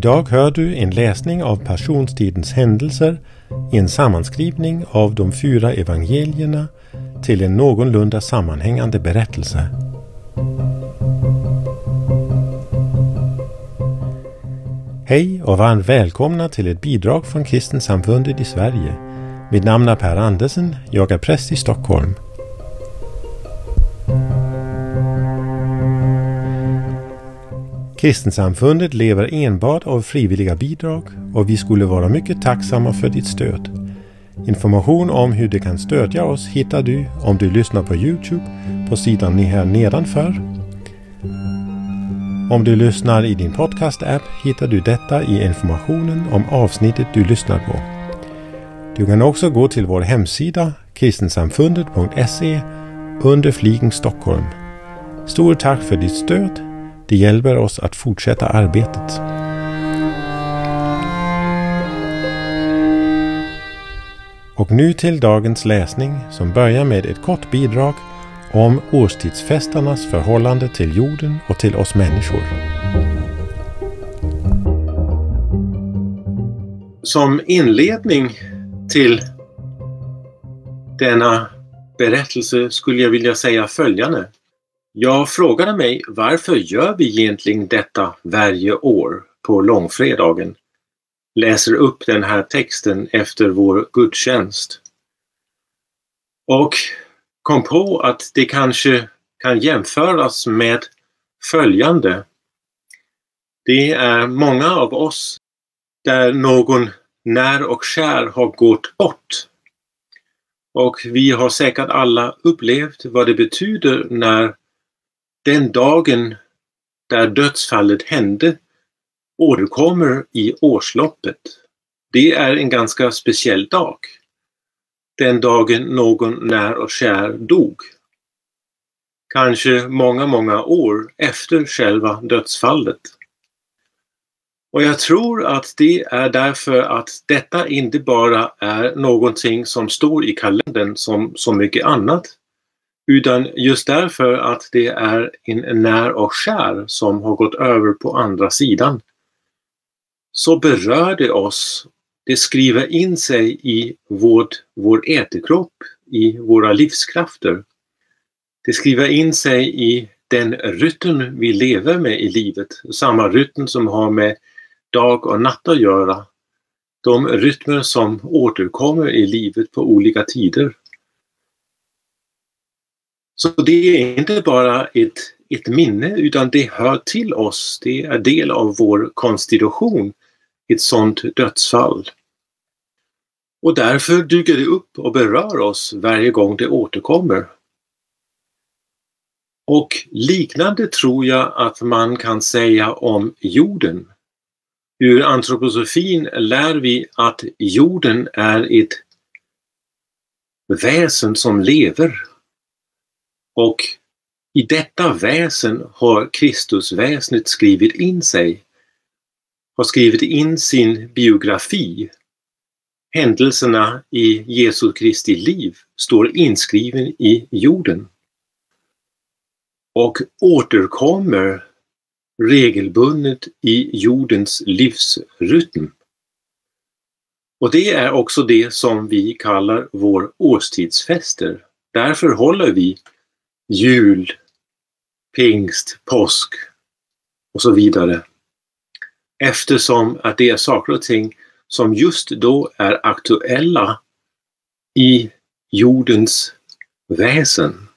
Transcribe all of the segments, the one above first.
Idag hör du en läsning av passionstidens händelser i en sammanskrivning av de fyra evangelierna till en någorlunda sammanhängande berättelse. Hej och varmt välkomna till ett bidrag från Kristensamfundet i Sverige. Mitt namn är Per Andersen, jag är präst i Stockholm. Kristensamfundet lever enbart av frivilliga bidrag och vi skulle vara mycket tacksamma för ditt stöd. Information om hur du kan stödja oss hittar du om du lyssnar på Youtube på sidan här nedanför. Om du lyssnar i din podcast-app hittar du detta i informationen om avsnittet du lyssnar på. Du kan också gå till vår hemsida kristensamfundet.se under fliken Stockholm. Stort tack för ditt stöd det hjälper oss att fortsätta arbetet. Och nu till dagens läsning som börjar med ett kort bidrag om årstidsfestarnas förhållande till jorden och till oss människor. Som inledning till denna berättelse skulle jag vilja säga följande. Jag frågade mig varför gör vi egentligen detta varje år på långfredagen? Läser upp den här texten efter vår gudstjänst. Och kom på att det kanske kan jämföras med följande. Det är många av oss där någon när och kär har gått bort. Och vi har säkert alla upplevt vad det betyder när den dagen där dödsfallet hände återkommer i årsloppet. Det är en ganska speciell dag. Den dagen någon när och kär dog. Kanske många, många år efter själva dödsfallet. Och jag tror att det är därför att detta inte bara är någonting som står i kalendern som så mycket annat utan just därför att det är en när och kär som har gått över på andra sidan. Så berör det oss. Det skriver in sig i vårt, vår ätekropp, i våra livskrafter. Det skriver in sig i den rytm vi lever med i livet. Samma rytm som har med dag och natt att göra. De rytmer som återkommer i livet på olika tider. Så det är inte bara ett, ett minne utan det hör till oss. Det är del av vår konstitution, ett sådant dödsfall. Och därför dyker det upp och berör oss varje gång det återkommer. Och liknande tror jag att man kan säga om jorden. Ur antroposofin lär vi att jorden är ett väsen som lever och i detta väsen har Kristusväsendet skrivit in sig, har skrivit in sin biografi. Händelserna i Jesu Kristi liv står inskriven i jorden och återkommer regelbundet i jordens livsrytm. Och det är också det som vi kallar vår årstidsfester. Därför håller vi jul, pingst, påsk och så vidare. Eftersom att det är saker och ting som just då är aktuella i jordens väsen.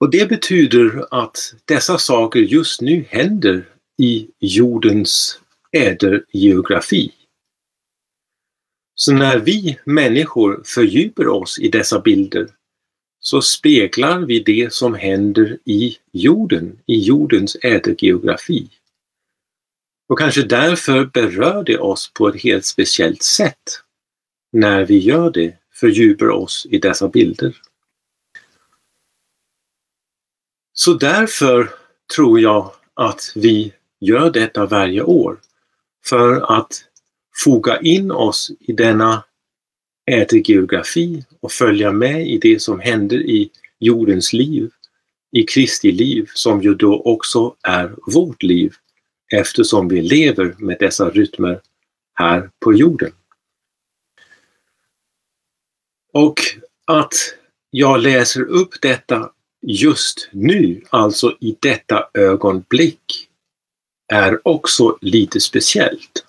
Och det betyder att dessa saker just nu händer i jordens ädergeografi. Så när vi människor fördjupar oss i dessa bilder så speglar vi det som händer i jorden, i jordens ädelgeografi. Och kanske därför berör det oss på ett helt speciellt sätt när vi gör det, fördjupar oss i dessa bilder. Så därför tror jag att vi gör detta varje år. För att foga in oss i denna ätergeografi och följa med i det som händer i jordens liv i Kristi liv som ju då också är vårt liv eftersom vi lever med dessa rytmer här på jorden. Och att jag läser upp detta just nu, alltså i detta ögonblick, är också lite speciellt.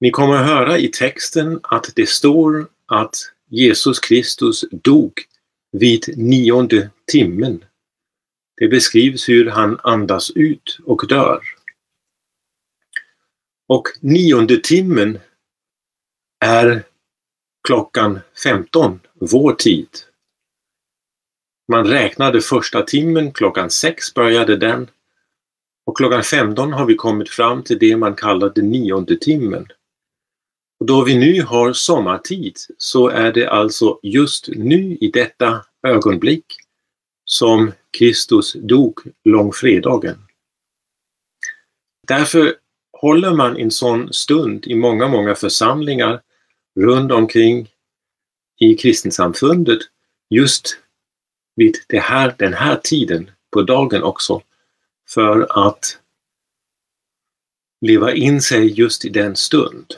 Ni kommer att höra i texten att det står att Jesus Kristus dog vid nionde timmen. Det beskrivs hur han andas ut och dör. Och nionde timmen är klockan 15, vår tid. Man räknade första timmen, klockan 6 började den. Och klockan 15 har vi kommit fram till det man kallade nionde timmen. Och då vi nu har sommartid så är det alltså just nu i detta ögonblick som Kristus dog långfredagen. Därför håller man en sån stund i många, många församlingar runt omkring i kristensamfundet just vid det här, den här tiden på dagen också för att leva in sig just i den stund.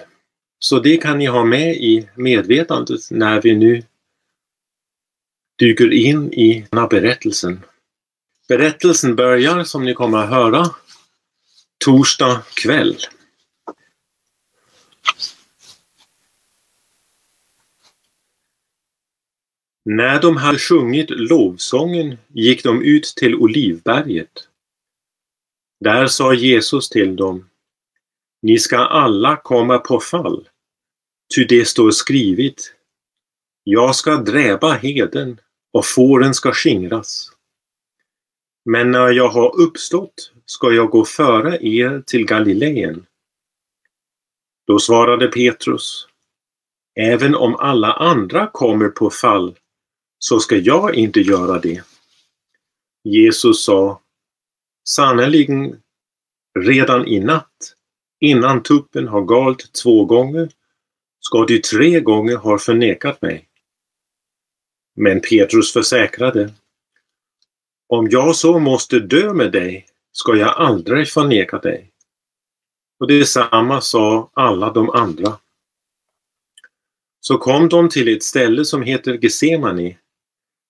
Så det kan ni ha med i medvetandet när vi nu dyker in i den här berättelsen. Berättelsen börjar, som ni kommer att höra, torsdag kväll. När de hade sjungit lovsången gick de ut till Olivberget. Där sa Jesus till dem ni ska alla komma på fall, ty det står skrivet Jag ska dräpa heden och fåren ska skingras. Men när jag har uppstått ska jag gå före er till Galileen. Då svarade Petrus Även om alla andra kommer på fall så ska jag inte göra det. Jesus sa Sannerligen redan i natt, innan tuppen har galt två gånger, ska du tre gånger ha förnekat mig. Men Petrus försäkrade Om jag så måste dö med dig ska jag aldrig förneka dig. Och detsamma sa alla de andra. Så kom de till ett ställe som heter Getsemani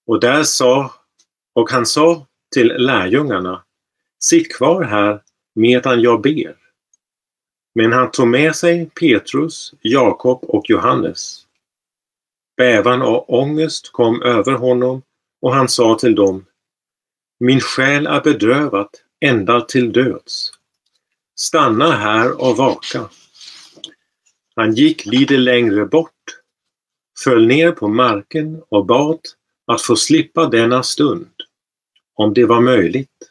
och där sa, och han sa till lärjungarna, sitt kvar här medan jag ber. Men han tog med sig Petrus, Jakob och Johannes. Bävan och ångest kom över honom och han sa till dem, min själ är bedrövad ända till döds. Stanna här och vaka. Han gick lite längre bort, föll ner på marken och bad att få slippa denna stund, om det var möjligt.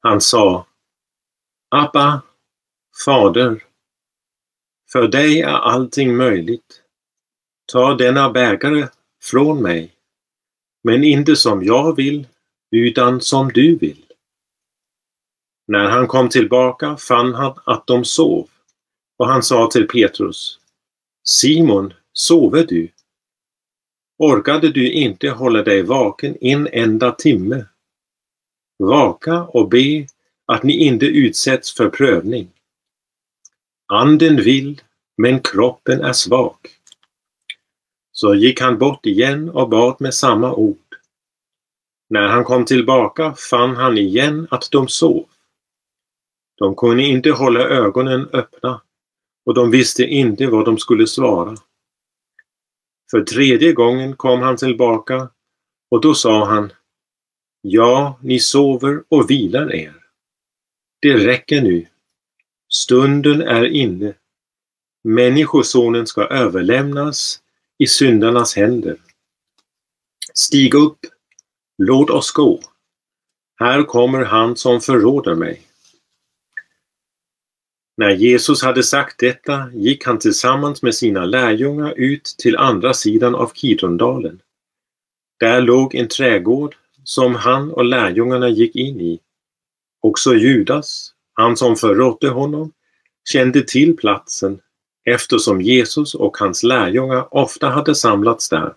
Han sa Abba, Fader, för dig är allting möjligt. Ta denna bägare från mig, men inte som jag vill, utan som du vill. När han kom tillbaka fann han att de sov och han sa till Petrus Simon, sover du? Orkade du inte hålla dig vaken en enda timme? Vaka och be att ni inte utsätts för prövning. Anden vill, men kroppen är svag. Så gick han bort igen och bad med samma ord. När han kom tillbaka fann han igen att de sov. De kunde inte hålla ögonen öppna och de visste inte vad de skulle svara. För tredje gången kom han tillbaka och då sa han Ja, ni sover och vilar er. Det räcker nu. Stunden är inne. Människosonen ska överlämnas i syndarnas händer. Stig upp, låt oss gå. Här kommer han som förråder mig. När Jesus hade sagt detta gick han tillsammans med sina lärjungar ut till andra sidan av Kidrondalen. Där låg en trädgård som han och lärjungarna gick in i. Också Judas, han som förrådde honom, kände till platsen eftersom Jesus och hans lärjungar ofta hade samlats där.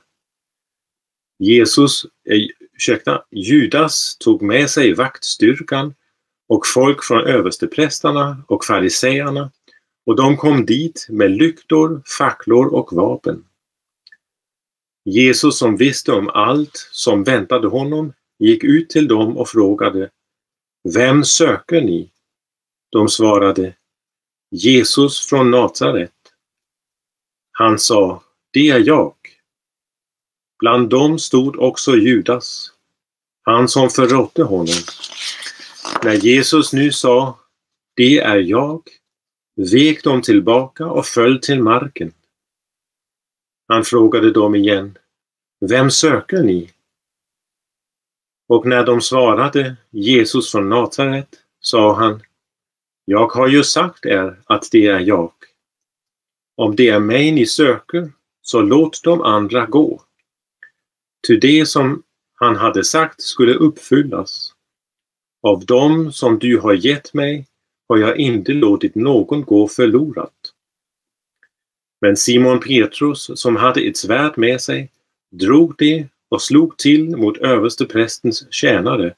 Jesus eh, ursäkta, Judas tog med sig vaktstyrkan och folk från översteprästarna och fariseerna och de kom dit med lyktor, facklor och vapen. Jesus som visste om allt som väntade honom gick ut till dem och frågade Vem söker ni? De svarade Jesus från Nasaret. Han sa Det är jag. Bland dem stod också Judas, han som förrådde honom. När Jesus nu sa Det är jag vek de tillbaka och föll till marken. Han frågade dem igen Vem söker ni? Och när de svarade Jesus från Nasaret sa han jag har ju sagt er att det är jag. Om det är mig ni söker, så låt de andra gå. Ty det som han hade sagt skulle uppfyllas. Av dem som du har gett mig har jag inte låtit någon gå förlorat. Men Simon Petrus, som hade ett svärd med sig, drog det och slog till mot översteprästens tjänare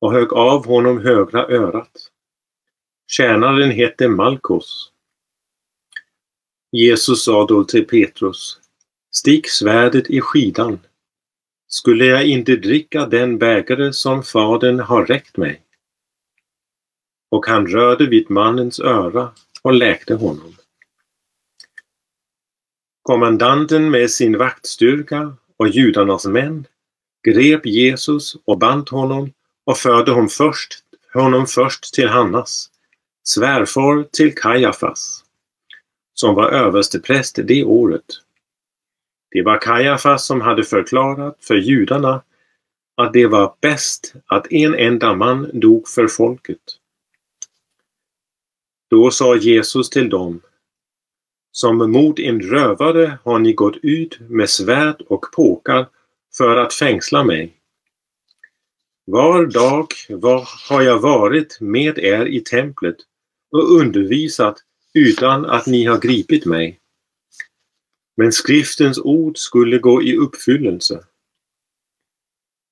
och högg av honom högra örat. Tjänaren hette Malkos. Jesus sa då till Petrus, Stick svärdet i skidan. Skulle jag inte dricka den bägare som Fadern har räckt mig? Och han rörde vid mannens öra och läkte honom. Kommandanten med sin vaktstyrka och judarnas män grep Jesus och band honom och förde honom först, honom först till Hannas, svärfar till Kajafas, som var överstepräst det året. Det var Kajafas som hade förklarat för judarna att det var bäst att en enda man dog för folket. Då sa Jesus till dem som mot en rövare har ni gått ut med svärd och påkar för att fängsla mig. Var dag var, har jag varit med er i templet och undervisat utan att ni har gripit mig. Men skriftens ord skulle gå i uppfyllelse.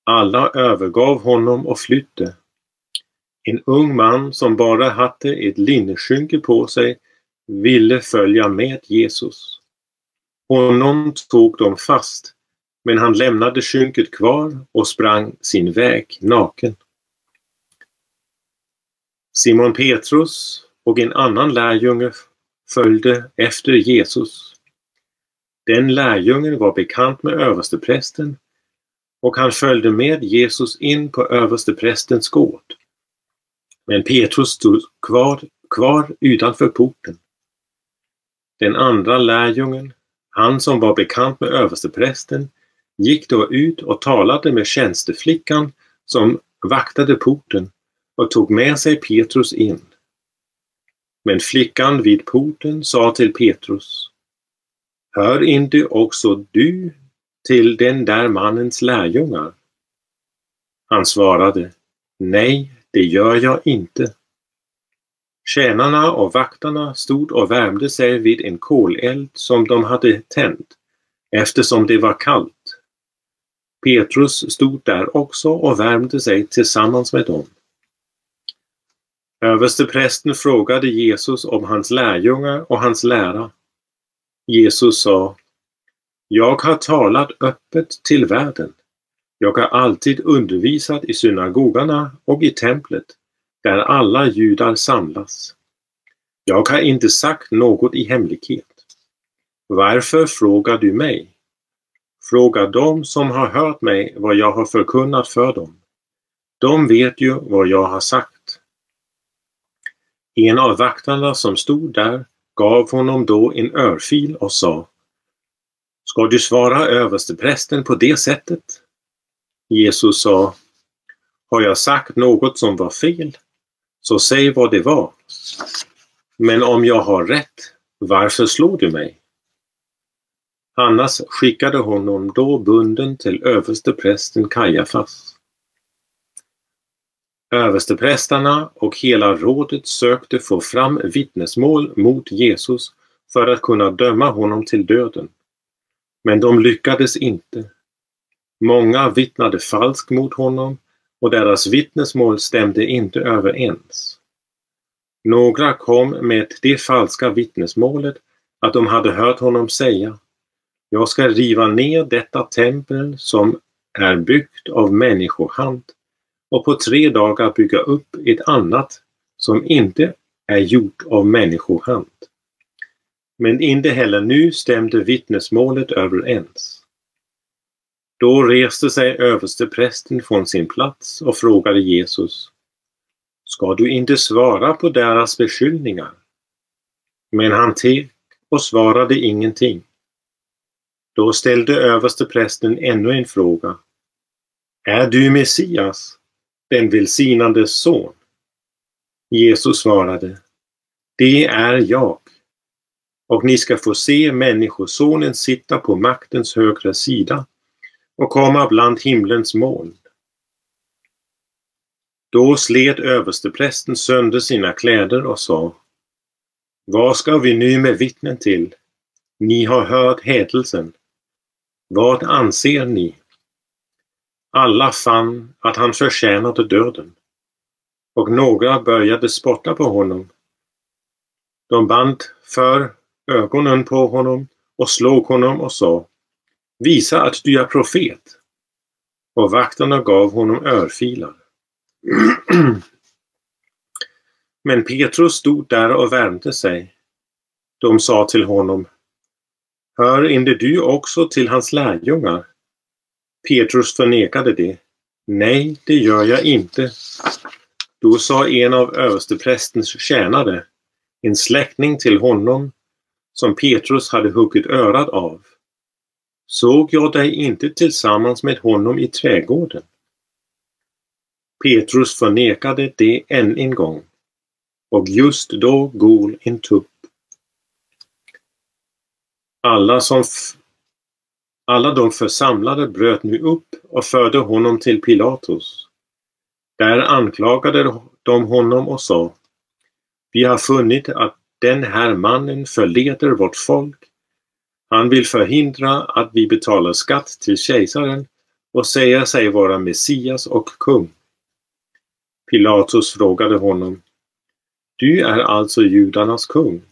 Alla övergav honom och flytte. En ung man som bara hade ett linneskynke på sig ville följa med Jesus. Honom tog de fast, men han lämnade skynket kvar och sprang sin väg naken. Simon Petrus och en annan lärjunge följde efter Jesus. Den lärjungen var bekant med översteprästen och han följde med Jesus in på översteprästens gård. Men Petrus stod kvar, kvar utanför porten. Den andra lärjungen, han som var bekant med översteprästen, gick då ut och talade med tjänsteflickan som vaktade porten och tog med sig Petrus in. Men flickan vid porten sa till Petrus Hör inte också du till den där mannens lärjungar? Han svarade Nej, det gör jag inte. Tjänarna och vaktarna stod och värmde sig vid en koleld som de hade tänt, eftersom det var kallt. Petrus stod där också och värmde sig tillsammans med dem. Översteprästen frågade Jesus om hans lärjungar och hans lära. Jesus sa Jag har talat öppet till världen. Jag har alltid undervisat i synagogorna och i templet där alla judar samlas. Jag har inte sagt något i hemlighet. Varför frågar du mig? Fråga dem som har hört mig vad jag har förkunnat för dem. De vet ju vad jag har sagt. En av vakterna som stod där gav honom då en örfil och sa Ska du svara översteprästen på det sättet? Jesus sa Har jag sagt något som var fel? Så säg vad det var. Men om jag har rätt, varför slår du mig? Annars skickade honom då bunden till översteprästen Kajafas. Översteprästarna och hela rådet sökte få fram vittnesmål mot Jesus för att kunna döma honom till döden. Men de lyckades inte. Många vittnade falskt mot honom och deras vittnesmål stämde inte överens. Några kom med det falska vittnesmålet att de hade hört honom säga Jag ska riva ner detta tempel som är byggt av människohand och på tre dagar bygga upp ett annat som inte är gjort av människohand. Men inte heller nu stämde vittnesmålet överens. Då reste sig översteprästen från sin plats och frågade Jesus Ska du inte svara på deras beskyllningar? Men han teg och svarade ingenting. Då ställde översteprästen ännu en fråga. Är du Messias, den välsignades son? Jesus svarade. Det är jag. Och ni ska få se Människosonen sitta på maktens högra sida och komma bland himlens moln. Då slet översteprästen sönder sina kläder och sa Vad ska vi nu med vittnen till? Ni har hört hädelsen. Vad anser ni? Alla fann att han förtjänade döden och några började spotta på honom. De band för ögonen på honom och slog honom och sa Visa att du är profet. Och vakterna gav honom örfilar. Men Petrus stod där och värmde sig. De sa till honom Hör inte du också till hans lärjungar? Petrus förnekade det. Nej, det gör jag inte. Då sa en av översteprästens tjänare, en släkting till honom, som Petrus hade huggit örat av. Såg jag dig inte tillsammans med honom i trädgården? Petrus förnekade det än en gång. Och just då gol en tupp. Alla, som alla de församlade bröt nu upp och förde honom till Pilatus. Där anklagade de honom och sa Vi har funnit att den här mannen förleder vårt folk. Han vill förhindra att vi betalar skatt till kejsaren och säger sig vara Messias och kung. Pilatus frågade honom Du är alltså judarnas kung?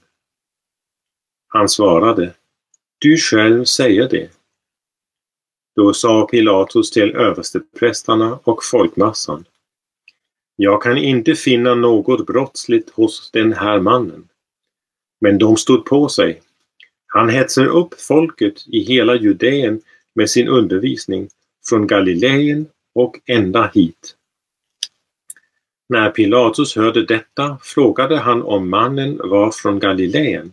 Han svarade Du själv säger det. Då sa Pilatus till översteprästarna och folkmassan Jag kan inte finna något brottsligt hos den här mannen. Men de stod på sig. Han hetsar upp folket i hela Judeen med sin undervisning från Galileen och ända hit. När Pilatus hörde detta frågade han om mannen var från Galileen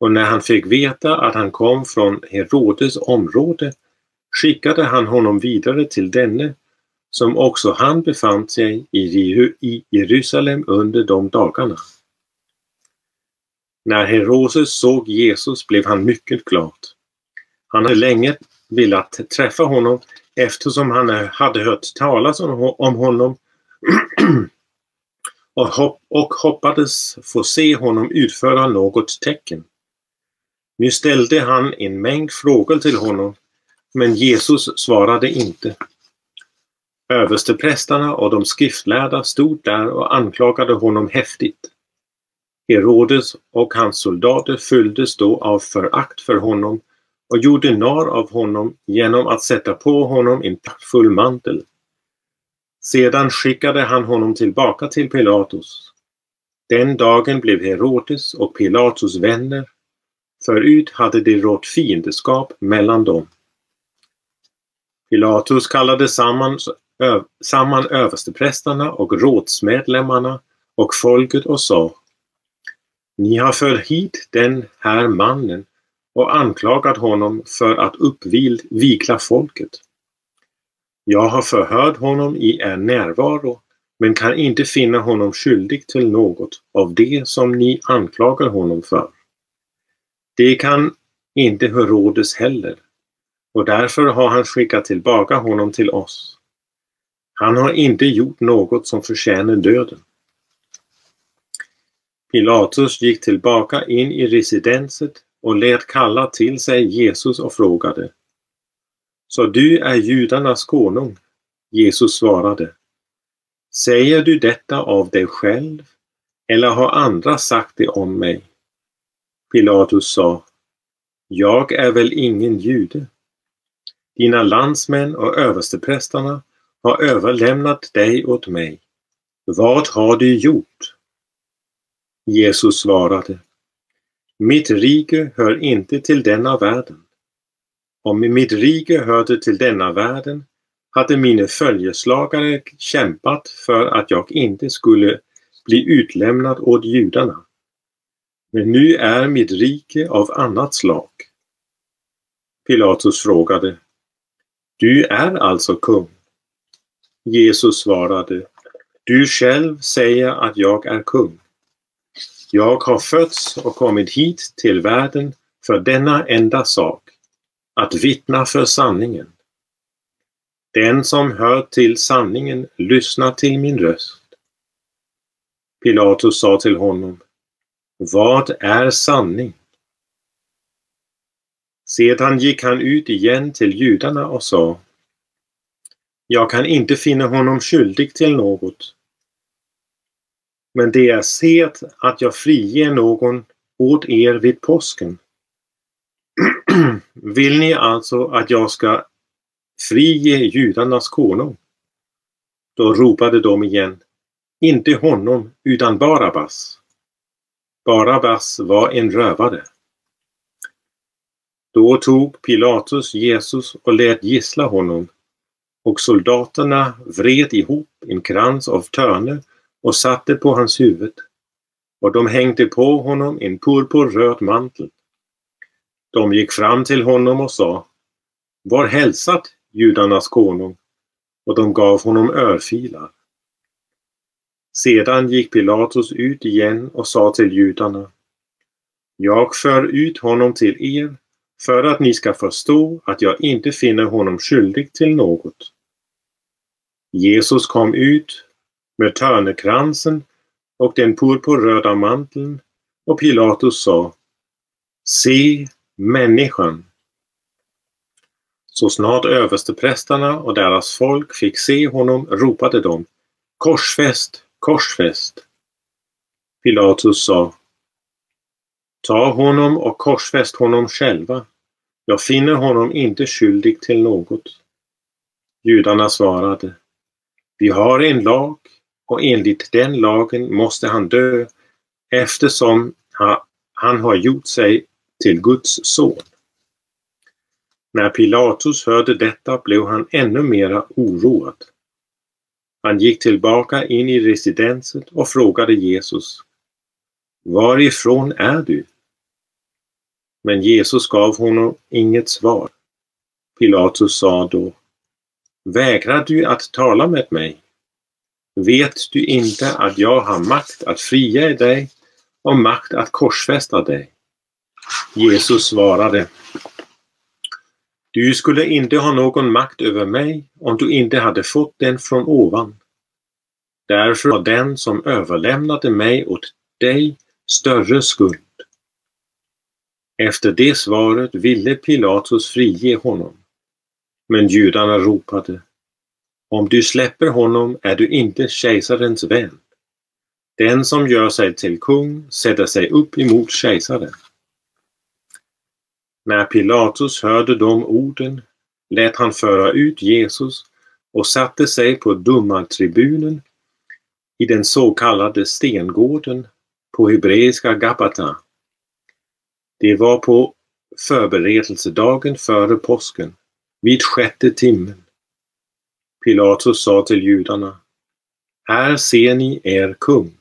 och när han fick veta att han kom från Herodes område skickade han honom vidare till denne som också han befann sig i Jerusalem under de dagarna. När Herodes såg Jesus blev han mycket glad. Han hade länge velat träffa honom eftersom han hade hört talas om honom och, och hoppades få se honom utföra något tecken. Nu ställde han en mängd frågor till honom, men Jesus svarade inte. Översteprästarna och de skriftlärda stod där och anklagade honom häftigt. Herodes och hans soldater fylldes då av förakt för honom och gjorde narr av honom genom att sätta på honom en full mantel. Sedan skickade han honom tillbaka till Pilatus. Den dagen blev Herodes och Pilatus vänner. Förut hade det rått fiendskap mellan dem. Pilatus kallade samman, ö, samman översteprästarna och rådsmedlemmarna och folket och sa Ni har fört hit den här mannen och anklagat honom för att uppvigla folket. Jag har förhört honom i er närvaro men kan inte finna honom skyldig till något av det som ni anklagar honom för. Det kan inte Herodes heller och därför har han skickat tillbaka honom till oss. Han har inte gjort något som förtjänar döden. Pilatus gick tillbaka in i residenset och lät kalla till sig Jesus och frågade Så du är judarnas konung? Jesus svarade. Säger du detta av dig själv eller har andra sagt det om mig? Pilatus sa. Jag är väl ingen jude? Dina landsmän och översteprästarna har överlämnat dig åt mig. Vad har du gjort? Jesus svarade. Mitt rike hör inte till denna världen. Om mitt rike hörde till denna världen hade mina följeslagare kämpat för att jag inte skulle bli utlämnad åt judarna. Men nu är mitt rike av annat slag. Pilatus frågade. Du är alltså kung? Jesus svarade. Du själv säger att jag är kung. Jag har fötts och kommit hit till världen för denna enda sak, att vittna för sanningen. Den som hör till sanningen lyssnar till min röst. Pilatus sa till honom, Vad är sanning? Sedan gick han ut igen till judarna och sa, Jag kan inte finna honom skyldig till något. Men det är sed att jag friger någon åt er vid påsken. Vill ni alltså att jag ska frige judarnas konung? Då ropade de igen, inte honom utan Barabbas. Barabbas var en rövare. Då tog Pilatus Jesus och lät gissla honom och soldaterna vred ihop en krans av törne och satte på hans huvud och de hängde på honom en purpurröd mantel. De gick fram till honom och sa Var hälsat, judarnas konung, och de gav honom örfilar. Sedan gick Pilatus ut igen och sa till judarna Jag för ut honom till er för att ni ska förstå att jag inte finner honom skyldig till något. Jesus kom ut med törnekransen och den purpurröda manteln och Pilatus sa Se människan! Så snart översteprästarna och deras folk fick se honom ropade de Korsfäst, korsfäst! Pilatus sa Ta honom och korsfäst honom själva. Jag finner honom inte skyldig till något. Judarna svarade Vi har en lag och enligt den lagen måste han dö eftersom han har gjort sig till Guds son. När Pilatus hörde detta blev han ännu mera oroad. Han gick tillbaka in i residenset och frågade Jesus Varifrån är du? Men Jesus gav honom inget svar. Pilatus sa då Vägrar du att tala med mig? Vet du inte att jag har makt att fria dig och makt att korsfästa dig? Jesus svarade Du skulle inte ha någon makt över mig om du inte hade fått den från ovan. Därför har den som överlämnade mig åt dig större skuld. Efter det svaret ville Pilatus frige honom. Men judarna ropade Om du släpper honom är du inte kejsarens vän. Den som gör sig till kung sätter sig upp emot kejsaren. När Pilatus hörde de orden lät han föra ut Jesus och satte sig på domartribunen i den så kallade stengården på hebreiska Gabata. Det var på förberedelsedagen före påsken, vid sjätte timmen. Pilatus sa till judarna, Här ser ni er kung.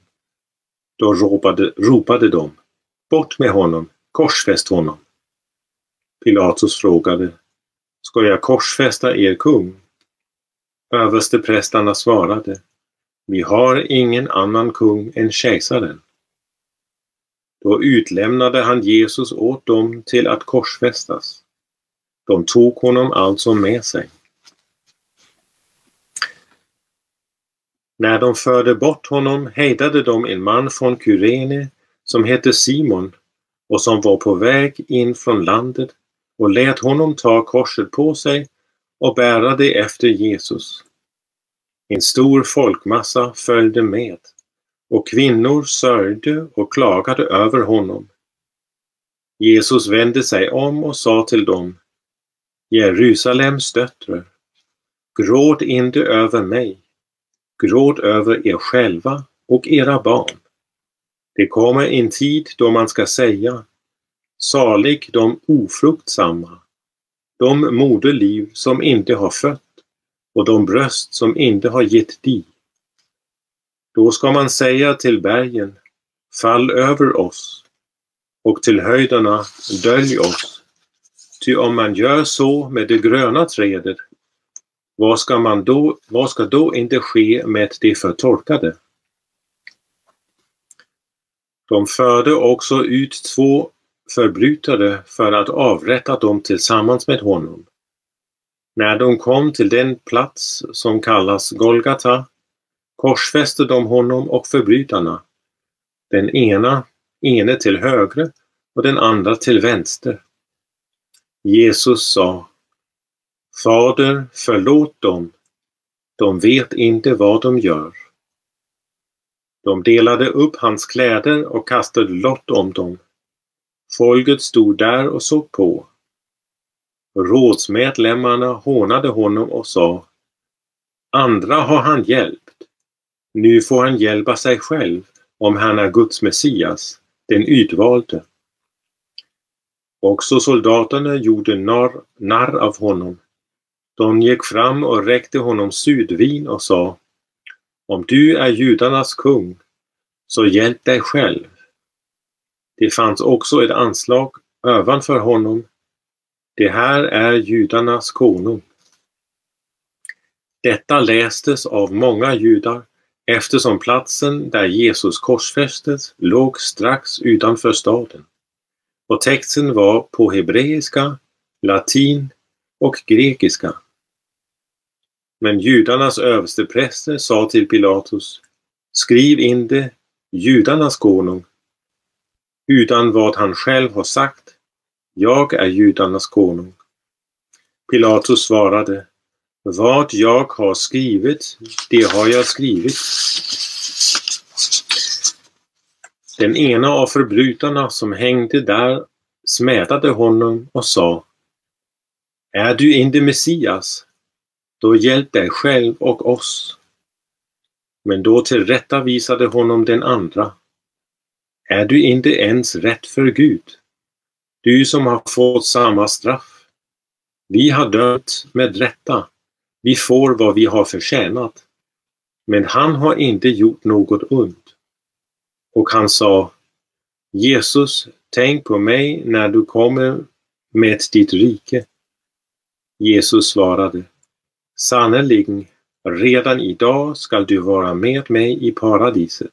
Då ropade, ropade de, Bort med honom, korsfäst honom. Pilatus frågade, Ska jag korsfästa er kung? Översteprästarna svarade, Vi har ingen annan kung än kejsaren. Då utlämnade han Jesus åt dem till att korsfästas. De tog honom alltså med sig. När de förde bort honom hejdade de en man från Kyrene som hette Simon och som var på väg in från landet och lät honom ta korset på sig och bära det efter Jesus. En stor folkmassa följde med och kvinnor sörjde och klagade över honom. Jesus vände sig om och sa till dem Jerusalems döttrar, gråt inte över mig, gråt över er själva och era barn. Det kommer en tid då man ska säga Salig de ofruktsamma, de moderliv som inte har fött och de bröst som inte har gett di. Då ska man säga till bergen, fall över oss och till höjderna, dölj oss. Ty om man gör så med det gröna trädet, vad ska, man då, vad ska då inte ske med det förtorkade? De förde också ut två förbrytare för att avrätta dem tillsammans med honom. När de kom till den plats som kallas Golgata korsfäste de honom och förbrytarna, den ena ene till högre och den andra till vänster. Jesus sa Fader, förlåt dem. De vet inte vad de gör. De delade upp hans kläder och kastade lott om dem. Folket stod där och såg på. Rådsmedlemmarna hånade honom och sa Andra har han hjälpt. Nu får han hjälpa sig själv om han är Guds Messias, den utvalde. Också soldaterna gjorde narr, narr av honom. De gick fram och räckte honom sudvin och sa Om du är judarnas kung, så hjälp dig själv. Det fanns också ett anslag ovanför honom. Det här är judarnas konung. Detta lästes av många judar eftersom platsen där Jesus korsfästes låg strax utanför staden. Och texten var på hebreiska, latin och grekiska. Men judarnas överstepräster sa till Pilatus Skriv in det judarnas konung utan vad han själv har sagt. Jag är judarnas konung. Pilatus svarade vad jag har skrivit, det har jag skrivit. Den ena av förbrytarna som hängde där smädade honom och sa Är du inte Messias? Då hjälp dig själv och oss. Men då tillrättavisade honom den andra är du inte ens rätt för Gud? Du som har fått samma straff. Vi har dömt med rätta. Vi får vad vi har förtjänat. Men han har inte gjort något ont. Och han sa Jesus, tänk på mig när du kommer med ditt rike. Jesus svarade Sannerligen, redan idag skall du vara med mig i paradiset.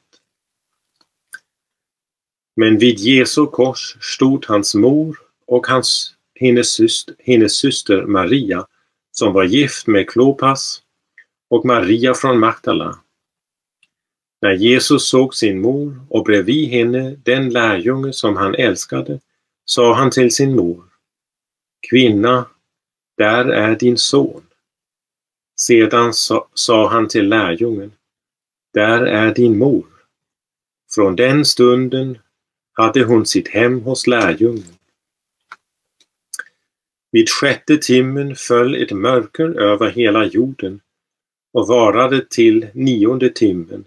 Men vid Jesu kors stod hans mor och hans, hennes, syster, hennes syster Maria som var gift med Klopas och Maria från Magdala. När Jesus såg sin mor och bredvid henne den lärjunge som han älskade sa han till sin mor Kvinna, där är din son. Sedan sa, sa han till lärjungen Där är din mor. Från den stunden hade hon sitt hem hos lärjungen. Vid sjätte timmen föll ett mörker över hela jorden och varade till nionde timmen.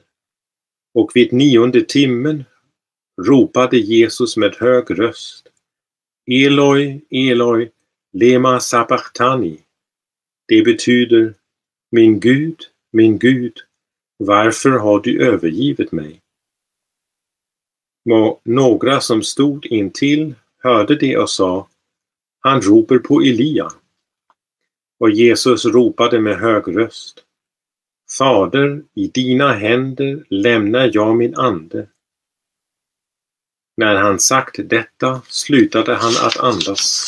Och vid nionde timmen ropade Jesus med hög röst Eloi, Eloi, lema sabachthani. Det betyder Min Gud, min Gud, varför har du övergivit mig? Några som stod intill hörde det och sa han ropar på Elia. Och Jesus ropade med hög röst Fader, i dina händer lämnar jag min ande. När han sagt detta slutade han att andas.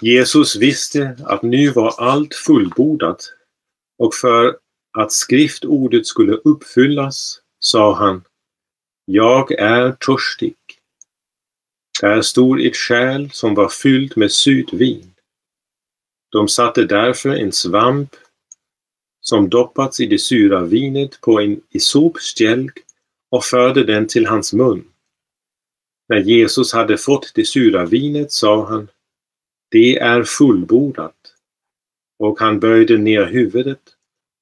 Jesus visste att nu var allt fullbordat och för att skriftordet skulle uppfyllas sa han, jag är törstig. Där stod ett kärl som var fyllt med surt vin. De satte därför en svamp som doppats i det sura vinet på en isopstjälk och förde den till hans mun. När Jesus hade fått det sura vinet sa han Det är fullbordat. Och han böjde ner huvudet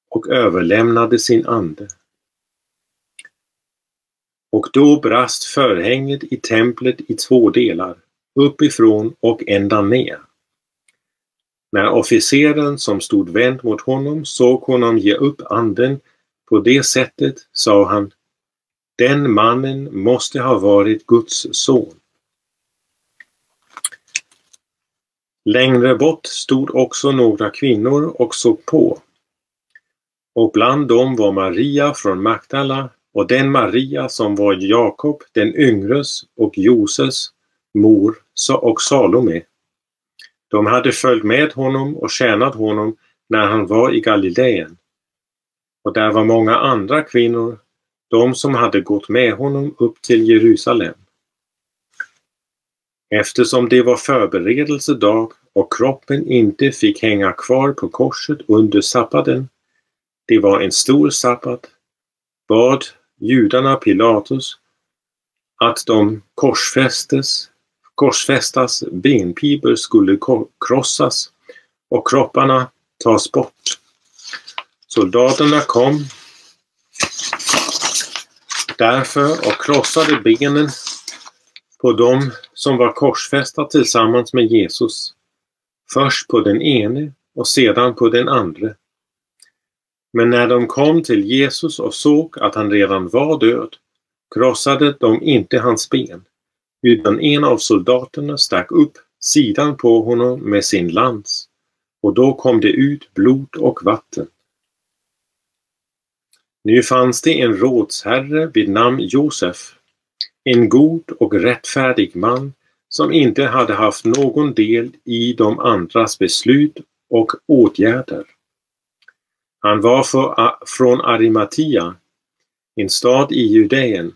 och överlämnade sin ande. Och då brast förhänget i templet i två delar, uppifrån och ända ner. När officeren som stod vänd mot honom såg honom ge upp anden på det sättet sa han Den mannen måste ha varit Guds son. Längre bort stod också några kvinnor och såg på. Och bland dem var Maria från Magdala och den Maria som var Jakob den yngres och Joses mor och Salome. De hade följt med honom och tjänat honom när han var i Galileen. Och där var många andra kvinnor, de som hade gått med honom upp till Jerusalem. Eftersom det var förberedelsedag och kroppen inte fick hänga kvar på korset under sabbaten, det var en stor sabbat, bad judarna Pilatus att de korsfästes korsfästas, benpipor skulle krossas och kropparna tas bort. Soldaterna kom därför och krossade benen på dem som var korsfästa tillsammans med Jesus. Först på den ene och sedan på den andra. Men när de kom till Jesus och såg att han redan var död krossade de inte hans ben utan en av soldaterna stack upp sidan på honom med sin lans och då kom det ut blod och vatten. Nu fanns det en rådsherre vid namn Josef, en god och rättfärdig man som inte hade haft någon del i de andras beslut och åtgärder. Han var för, från Arimatia, en stad i Judeen,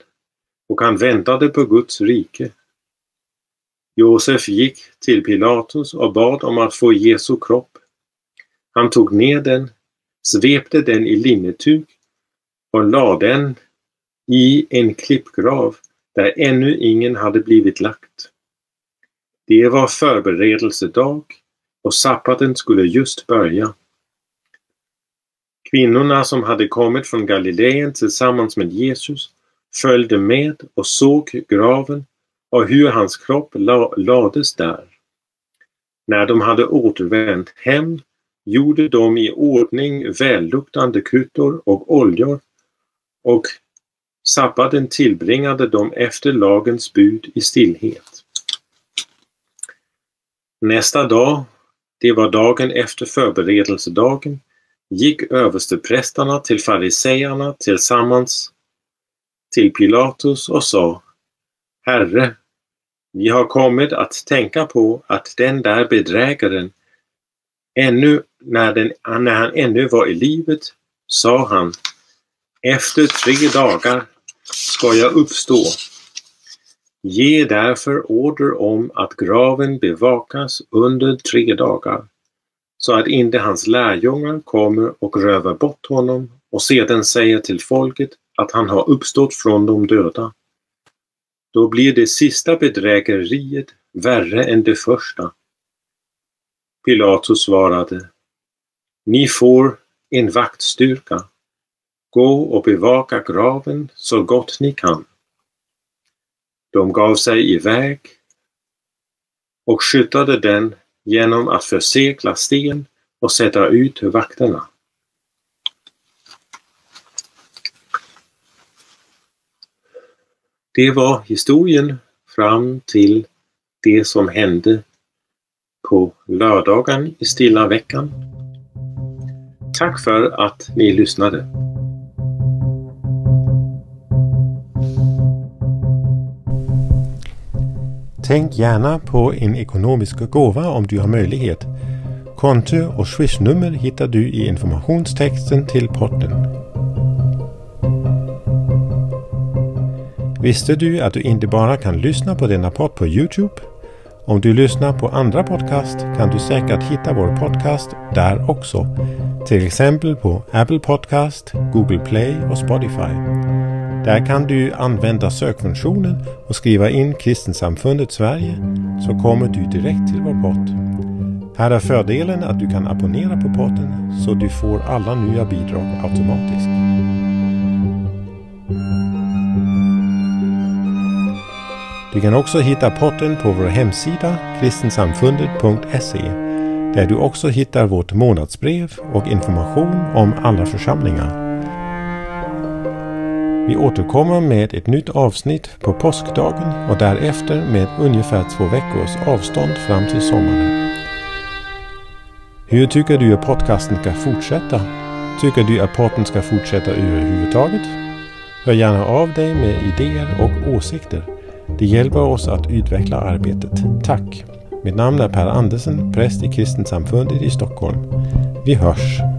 och han väntade på Guds rike. Josef gick till Pilatus och bad om att få Jesu kropp. Han tog ner den, svepte den i linnetug och lade den i en klippgrav där ännu ingen hade blivit lagt. Det var förberedelsedag och sabbaten skulle just börja. Kvinnorna som hade kommit från Galileen tillsammans med Jesus följde med och såg graven och hur hans kropp la lades där. När de hade återvänt hem gjorde de i ordning välluktande kryddor och oljor och sabbaten tillbringade de efter lagens bud i stillhet. Nästa dag, det var dagen efter förberedelsedagen, gick översteprästarna till fariseerna tillsammans till Pilatus och sa Herre, vi har kommit att tänka på att den där bedrägaren ännu när, den, när han ännu var i livet sa han Efter tre dagar ska jag uppstå. Ge därför order om att graven bevakas under tre dagar så att inte hans lärjungar kommer och rövar bort honom och sedan säger till folket att han har uppstått från de döda. Då blir det sista bedrägeriet värre än det första. Pilatus svarade Ni får en vaktstyrka. Gå och bevaka graven så gott ni kan. De gav sig iväg och skyddade den genom att försegla sten och sätta ut vakterna. Det var historien fram till det som hände på lördagen i stilla veckan. Tack för att ni lyssnade. Tänk gärna på en ekonomisk gåva om du har möjlighet. Konto och swishnummer hittar du i informationstexten till podden. Visste du att du inte bara kan lyssna på denna podd på Youtube? Om du lyssnar på andra podcast kan du säkert hitta vår podcast där också. Till exempel på Apple Podcast, Google Play och Spotify. Där kan du använda sökfunktionen och skriva in Kristensamfundet Sverige så kommer du direkt till vår podd. Här är fördelen att du kan abonnera på podden så du får alla nya bidrag automatiskt. Du kan också hitta podden på vår hemsida kristensamfundet.se där du också hittar vårt månadsbrev och information om alla församlingar. Vi återkommer med ett nytt avsnitt på påskdagen och därefter med ungefär två veckors avstånd fram till sommaren. Hur tycker du att podcasten ska fortsätta? Tycker du att podden ska fortsätta överhuvudtaget? Hör gärna av dig med idéer och åsikter. Det hjälper oss att utveckla arbetet. Tack! Mitt namn är Per Andersen, präst i Kristensamfundet i Stockholm. Vi hörs!